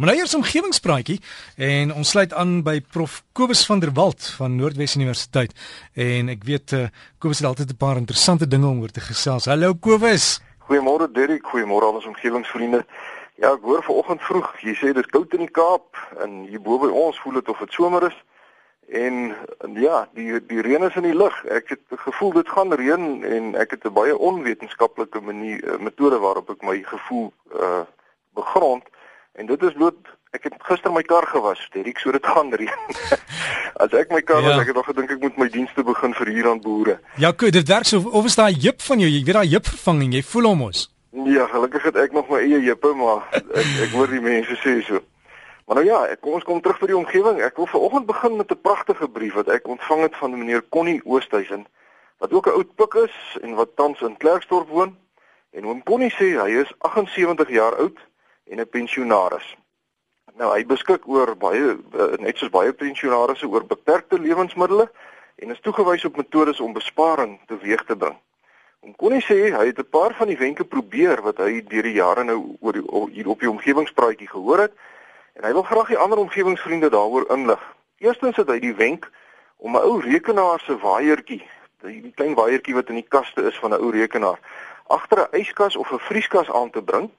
Maar nou eers omgewingspraatjie en ons sluit aan by Prof Kobus van der Walt van Noordwes Universiteit en ek weet uh, Kobus het altyd 'n paar interessante dinge om oor te gesels. Hallo Kobus. Goeiemôre Derrick, goeiemôre aan ons omgewingsvriende. Ja, ek hoor vanoggend vroeg jy sê dit is koud in die Kaap en hier bo by ons voel dit of dit somer is. En ja, die die reën is in die lug. Ek het gevoel dit gaan reën en ek het 'n baie onwetenskaplike manier eh, metode waarop ek my gevoel uh begrond. En dit is bloot ek het gister my kar gewas, Derek, so dit gaan reën. As ek my kar ja. was, ek het nog gedink ek moet my dienste begin vir hier aan boere. Ja, goed, dit werk so of is daai jip van jou? Jy weet daai jip vervanging, jy voel hom ons. Ja, gelukkig het ek nog my eie jippe, maar ek ek hoor die mense sê so. Maar nou ja, kom ons kom terug by die omgewing. Ek wil vanoggend begin met 'n pragtige brief wat ek ontvang het van meneer Connie Oosthuizen wat ook 'n oud pik is en wat tans in Klerksdorp woon. En oom Connie sê hy is 78 jaar oud en 'n pensionaris. Nou hy beskik oor baie eh, net soos baie pensionarisse oor beperkte lewensmiddels en is toegewys op metodes om besparing teweeg te bring. Om kon hy sê hy het 'n paar van die wenke probeer wat hy deur die jare nou oor die, hier op die omgewingspraatjie gehoor het en hy wil graag die ander omgewingsvriende daaroor inlig. Eerstens het hy die wenk om 'n ou rekenaar se waaiertjie, die klein waaiertjie wat in die kaste is van 'n ou rekenaar, agter 'n yskas of 'n vrieskas aan te bring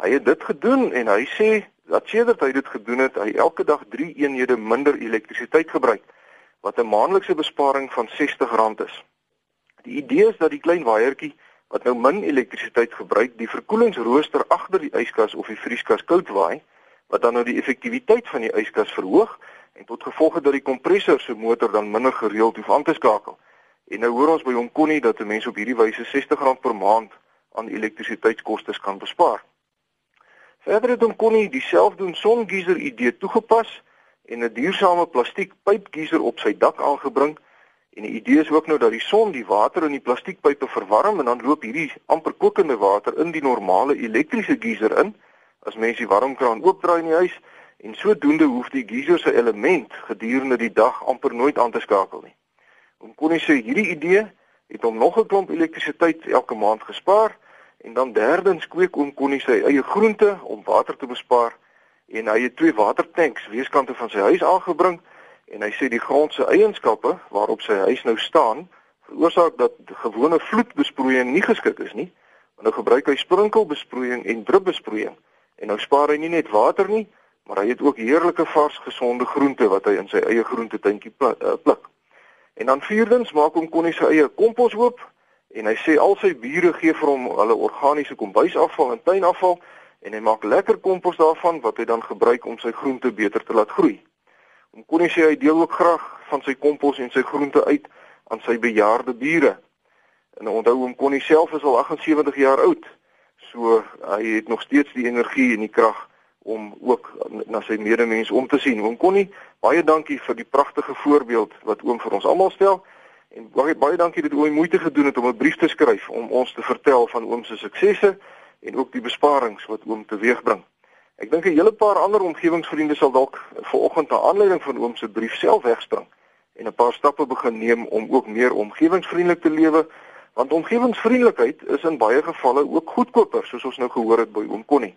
Hy het dit gedoen en hy sê dat sedert hy dit gedoen het, hy elke dag 3 eenhede minder elektrisiteit gebruik wat 'n maandelikse besparing van R60 is. Die idee is dat die klein waaiertjie wat nou min elektrisiteit gebruik, die verkoelingsrooster agter die yskas of die vrieskas koud waai, wat dan nou die effektiwiteit van die yskas verhoog en tot gevolg het dat die kompressor se motor dan minder gereeld hoef aan te skakel. En nou hoor ons by hom Connie dat 'n mens op hierdie wyse R60 per maand aan elektrisiteitskoste kan bespaar. Verder het hom Connie dieselfde doen songeyser idee toegepas en 'n duursame plastiek pypgeyser op sy dak aangebring. En die idee is ook nou dat die son die water in die plastiekpype verwarm en dan loop hierdie amper kokende water in die normale elektriese geyser in as mens die warmkraan oopdraai in die huis en sodoende hoef die geyser se element gedurende die dag amper nooit aan te skakel nie. Om Connie sê hierdie idee het hom nog 'n klomp elektrisiteit elke maand gespaar En dan derdens kweek oom Connie sy eie groente om water te bespaar en hy het twee watertanks weeskante van sy huis aangebring en hy sê die grond se eienskappe waarop sy huis nou staan veroorsaak dat gewone vloedbesproeiing nie geskik is nie. Want nou gebruik hy sprinkelbesproeiing en druppelbesproeiing en nou spaar hy nie net water nie, maar hy het ook heerlike vars gesonde groente wat hy in sy eie groentetuintjie eh, pluk. En dan vierdens maak hom Connie sy eie kompos oop en hy sê al sy bure gee vir hom hulle organiese kombuisafval en tuinafval en hy maak lekker kompos daarvan wat hy dan gebruik om sy groente beter te laat groei. Om kon hy sê hy deel ook graag van sy kompos en sy groente uit aan sy bejaarde bure. En onthou hom kon hy self is al 78 jaar oud. So hy het nog steeds die energie en die krag om ook na sy medemens om te sien. Oom Connie, baie dankie vir die pragtige voorbeeld wat oom vir ons almal stel. En baie baie dankie dat oom moeite gedoen het om 'n brief te skryf om ons te vertel van oom se suksesse en ook die besparings wat oom teweegbring. Ek dink 'n hele paar ander omgewingsvriende sal dalk vanoggend na aanleiding van oom se brief self wegspring en 'n paar stappe begin neem om ook meer omgewingsvriendelik te lewe, want omgewingsvriendelikheid is in baie gevalle ook goedkoper, soos ons nou gehoor het by oom Connie.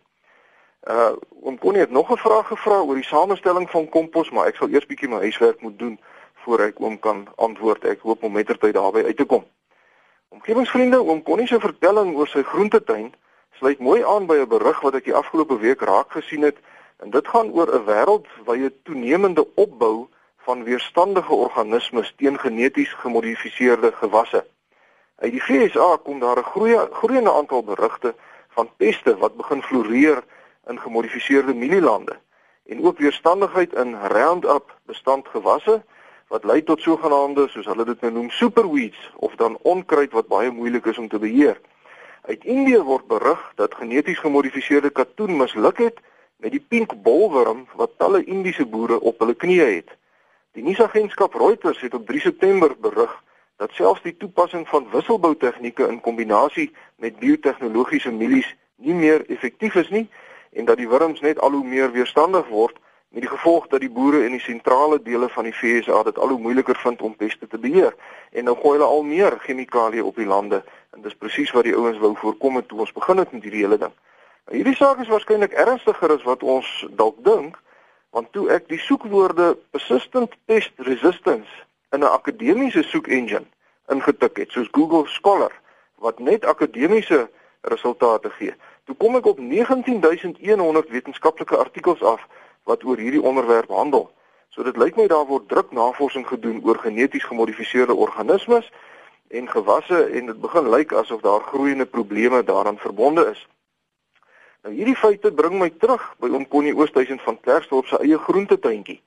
Uh oom Connie het nog 'n vraag gevra oor die samestelling van kompos, maar ek sal eers bietjie my huiswerk moet doen voor ek oom kan antwoord. Ek hoop om mettertyd daarby uit te kom. Omgewingsvriende, oom Connie se vertelling oor sy groentetuin sluit mooi aan by 'n berig wat ek die afgelope week raak gesien het en dit gaan oor 'n wêreld waar jy toenemende opbou van weerstandige organismes teen geneties gemodifiseerde gewasse. Uit die FSA kom daar 'n groei groeiende aantal berigte van peste wat begin floreer in gemodifiseerde mielielande en ook weerstandigheid in Roundup bestandgewasse wat lei tot sogenaamde soos hulle dit nou noem superweeds of dan onkruid wat baie moeilik is om te beheer. Uit Indië word berig dat geneties gemodifiseerde katoen misluk het met die pink bolwurm wat talle Indiese boere op hulle knieë het. Die nuusagentskap Reuters het op 3 September berig dat selfs die toepassing van wisselbou tegnieke in kombinasie met biotehnologiese mielies nie meer effektief is nie en dat die wurms net al hoe meer weerstandig word met die gevolg dat die boere in die sentrale dele van die VSA dit al hoe moeiliker vind om peste te beheer en nou gooi hulle al meer chemikalieë op die lande en dis presies wat die ouens wou voorkom het toe ons begin het met hierdie hele ding. Nou, hierdie saak is waarskynlik ernstiger as wat ons dalk dink, want toe ek die soekwoorde persistent pest resistance in 'n akademiese soek engine ingetik het, soos Google Scholar, wat net akademiese resultate gee, toe kom ek op 19100 wetenskaplike artikels af wat oor hierdie onderwerp handel. So dit lyk my daar word druk navorsing gedoen oor geneties gemodifiseerde organismes en gewasse en dit begin lyk asof daar groeiende probleme daaraan verbonde is. Nou hierdie feite bring my terug by oom Connie Oosthuizen van Klerksdorp se eie groentetuintjie.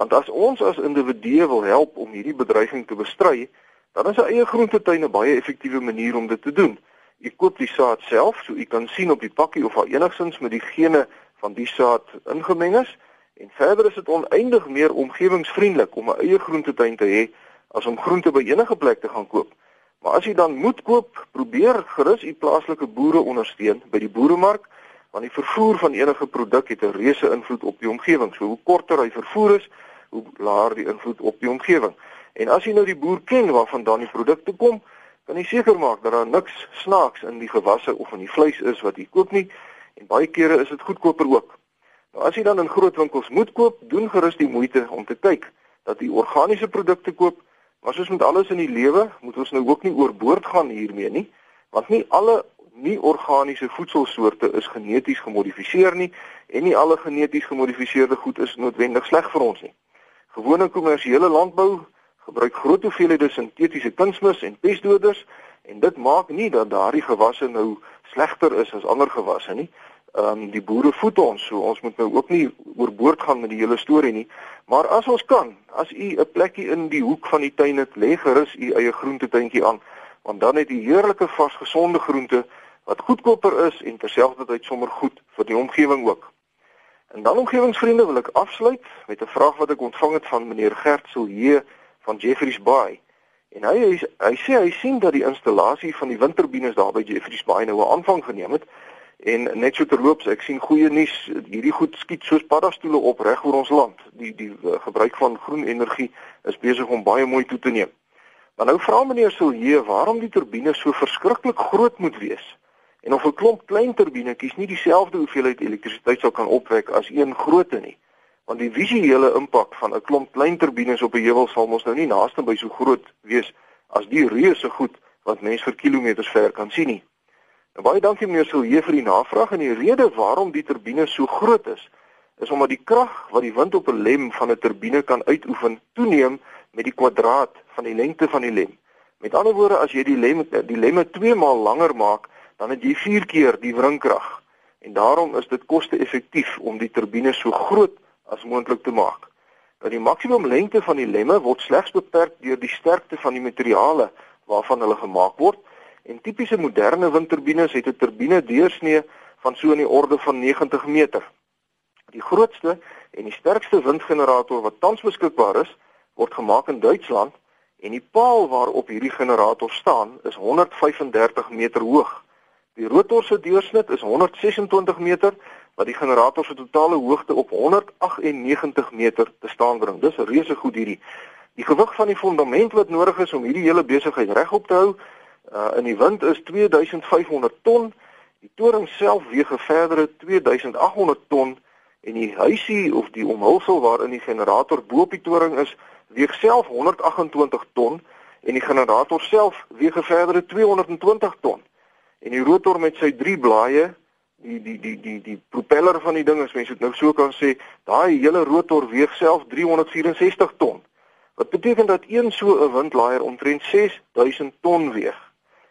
Want as ons as individue wil help om hierdie bedreiging te bestry, dan is 'n eie groentetuin 'n baie effektiewe manier om dit te doen. U koop die saad self, so u kan sien op die pakkie of daar enigsins met die gene van die saad ingemeng is. En verder is dit oneindig meer omgewingsvriendelik om 'n eie groentetuin te hê as om groente by enige plek te gaan koop. Maar as jy dan moet koop, probeer gerus u plaaslike boere ondersteun by die boeremark, want die vervoer van enige produk het 'n reuse invloed op die omgewing. So hoe korter hy vervoer is, hoe laer die invloed op die omgewing. En as jy nou die boer ken waarvan dan die produkte kom, kan jy seker maak dat daar niks snaaks in die gewasse of in die vleis is wat jy koop nie en baie kere is dit goedkoper ook. Nou as jy dan in groot winkels moet koop, doen gerus die moeite om te kyk dat jy organiese produkte koop. Maar soos met alles in die lewe, moet ons nou ook nie oorboord gaan hiermee nie, want nie alle nie organiese voedselsoorte is geneties gemodifiseer nie en nie alle geneties gemodifiseerde goed is noodwendig sleg vir ons nie. Gewone kommersiële landbou gebruik groot hoeveelhede sintetiese kunsmis en pestdoders en dit maak nie dat daardie gewasse nou slegter is as ander gewasse nie. Ehm um, die boere voed ons so ons moet nou ook nie oorboord gaan met die hele storie nie. Maar as ons kan as u 'n plekkie in die hoek van die tuin het lê gerus u eie groentetuintjie aan want dan het u heerlike vars gesonde groente wat goedkoper is en terselfdertyd sommer goed vir die omgewing ook. En dan omgewingsvriende wil ek afsluit met 'n vraag wat ek ontvang het van meneer Gert Silje van Jeffreys Bay en hy hy, hy sê hy sien dat die installasie van die windturbines daar by Jeffreys Bay nou 'n aanvang geneem het En net so terloops, ek sien goeie nuus, hierdie goed skiet soos paddastoele op reg oor ons land. Die die uh, gebruik van groen energie is besig om baie mooi toe te neem. Maar nou vra meneer Silje, waarom die turbines so verskriklik groot moet wees? En of 'n klomp klein turbinetjies nie dieselfde hoeveelheid elektrisiteit sou kan opwek as een grootte nie? Want die visuele impak van 'n klomp klein turbines op 'n heuwel sal mos nou nie naaste by so groot wees as die reuse goed wat mens vir kilometers ver kan sien nie. En baie dankie meneer Silje vir die navraag en die rede waarom die turbine so groot is, is omdat die krag wat die wind op 'n lem van 'n turbine kan uitoefen, toeneem met die kwadraat van die lengte van die lem. Met ander woorde, as jy die lem die lemme 2 maal langer maak, dan het jy 4 keer die wringkrag. En daarom is dit koste-effektief om die turbine so groot as moontlik te maak. Nou die maksimum lengte van die lemme word slegs beperk deur die sterkte van die materiale waarvan hulle gemaak word En tipiese moderne windturbines het 'n turbine deursnee van so in die orde van 90 meter. Die grootste en die sterkste windgenerator wat tans beskikbaar is, word gemaak in Duitsland en die paal waarop hierdie generator staan is 135 meter hoog. Die rotor se deursnit is 126 meter wat die generator se totale hoogte op 198 meter te staan bring. Dis reuse goed hierdie. Die gewig van die fondament wat nodig is om hierdie hele besigheid regop te hou, Uh in die wind is 2500 ton. Die toring self weeg 'n verdere 2800 ton en die huisie of die omhulsel waarin die generator bo op die toring is, weeg self 128 ton en die generator self weeg 'n verdere 220 ton. En die rotor met sy drie blaaie, die die die die die propeller van die ding as mens dit nou so kan sê, daai hele rotor weeg self 364 ton. Wat beteken dat een so 'n windlaaier omtrent 6000 ton weeg.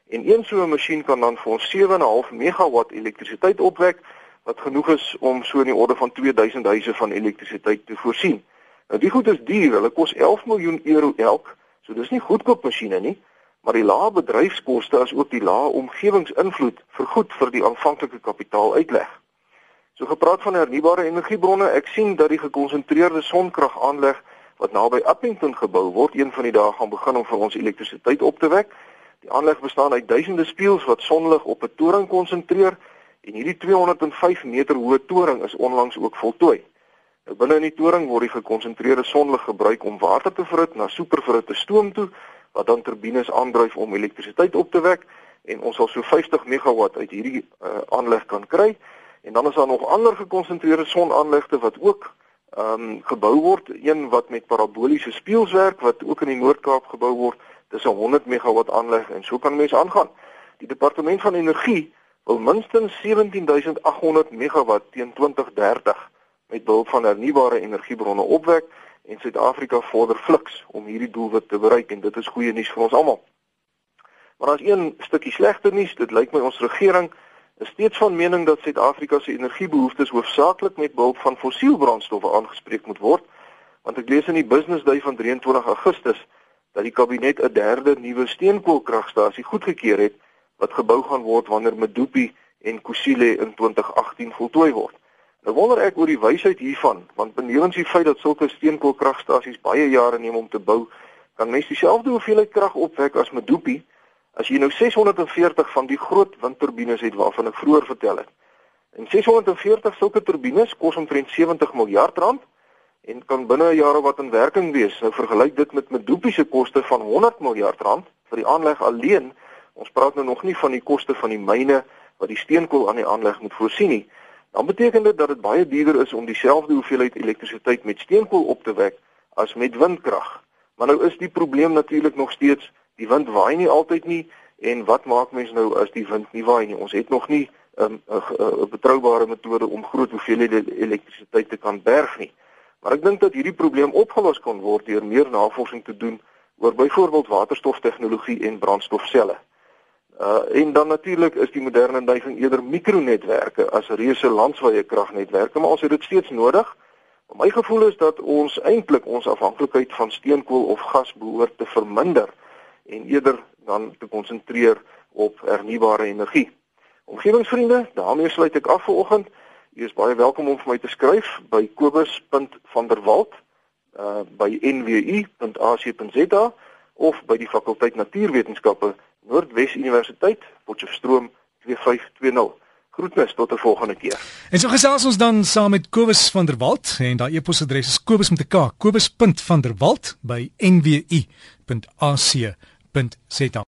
En een so 'n masjien kan dan vir ons 7.5 megawatt elektrisiteit opwek wat genoeg is om so in die orde van 2000 huise van elektrisiteit te voorsien. Nou die goed is duur, hulle kos 11 miljoen euro elk. So dis nie goedkoop masjiene nie, maar die lae bedryfskoste as ook die lae omgewingsinvloed vergoed vir die aanvanklike kapitaal uitleg. So gepraat van hernubare energiebronne, ek sien dat die gekonsentreerde sonkrag aanleg wat naby Appington gebou word, een van die dae gaan begin om vir ons elektrisiteit op te wek. Die aanleg bestaan uit duisende spieëls wat sonlig op 'n toring konsentreer en hierdie 205 meter hoë toring is onlangs ook voltooi. Nou binne in die toring word die gekonsentreerde sonlig gebruik om water te verhit na superverhitte stoom toe wat dan turbines aandryf om elektrisiteit op te wek en ons sal so 50 megawatt uit hierdie uh, aanleg kan kry En dan is daar nog ander gekonsentreerde sonaanlegte wat ook ehm um, gebou word, een wat met paraboliese spieëls werk wat ook in die Noord-Kaap gebou word. Dis 'n 100 megawatt aanleg en so kan mense aangaan. Die departement van energie wil minstens 17800 megawatt teen 2030 met behulp van hernubare energiebronne opwek en Suid-Afrika vorder fliks om hierdie doelwit te bereik en dit is goeie nuus vir ons almal. Maar daar's een stukkie slegte nuus, dit lyk my ons regering is steeds van mening dat Suid-Afrika se energiebehoeftes hoofsaaklik met behulp van fossielbrandstowwe aangespreek moet word, want ek lees in die Business Day van 23 Augustus dat die kabinet 'n derde nuwe steenkoolkragstasie goedgekeur het wat gebou gaan word wanneer Medupi en Kusile in 2018 voltooi word. Nou wonder ek oor die wysheid hiervan, want benewens die feit dat sulke steenkoolkragstasies baie jare neem om te bou, kan mens dieselfde hoeveelheid krag opwek as Medupi As jy nou 640 van die groot windturbines het waarvan ek vroeër vertel het. En 640 sulke turbines kos omtrent 70 miljard rand en kan binne 'n jaar wat in werking wees. Nou vergelyk dit met Medupi se koste van 100 miljard rand vir die aanleg alleen. Ons praat nou nog nie van die koste van die myne wat die steenkool aan die aanleg moet voorsien nie. Dan beteken dit dat dit baie duurder is om dieselfde hoeveelheid elektrisiteit met steenkool op te wek as met windkrag. Maar nou is die probleem natuurlik nog steeds die wind waai nie altyd nie en wat maak mens nou as die wind nie waai nie? Ons het nog nie 'n um, 'n betroubare metode om groot hoeveelhede elektrisiteit te kan berg nie. Maar ek dink dat hierdie probleem opgelos kan word deur meer navorsing te doen oor byvoorbeeld waterstoftegnologie en brandstofselle. Uh en dan natuurlik is die moderne neiging eerder mikronetwerke as reuse landwyse kragnetwerke, maar ons het dit steeds nodig. My gevoel is dat ons eintlik ons afhanklikheid van steenkool of gas behoort te verminder en eerder dan te konsentreer op hernubare energie. Omgewingsvriende, daarmee sluit ek af vir oggend. U is baie welkom om vir my te skryf by kobus.vanderwalt uh by nwu.ac.za of by die fakulteit natuurwetenskappe Noordwes Universiteit Potchefstroom 2520. Groetnis tot 'n volgende keer. En so gesels ons dan saam met Kobus van der Walt en daai e-posadres is kobus met 'n k, kobus.vanderwalt by nwu.ac.za.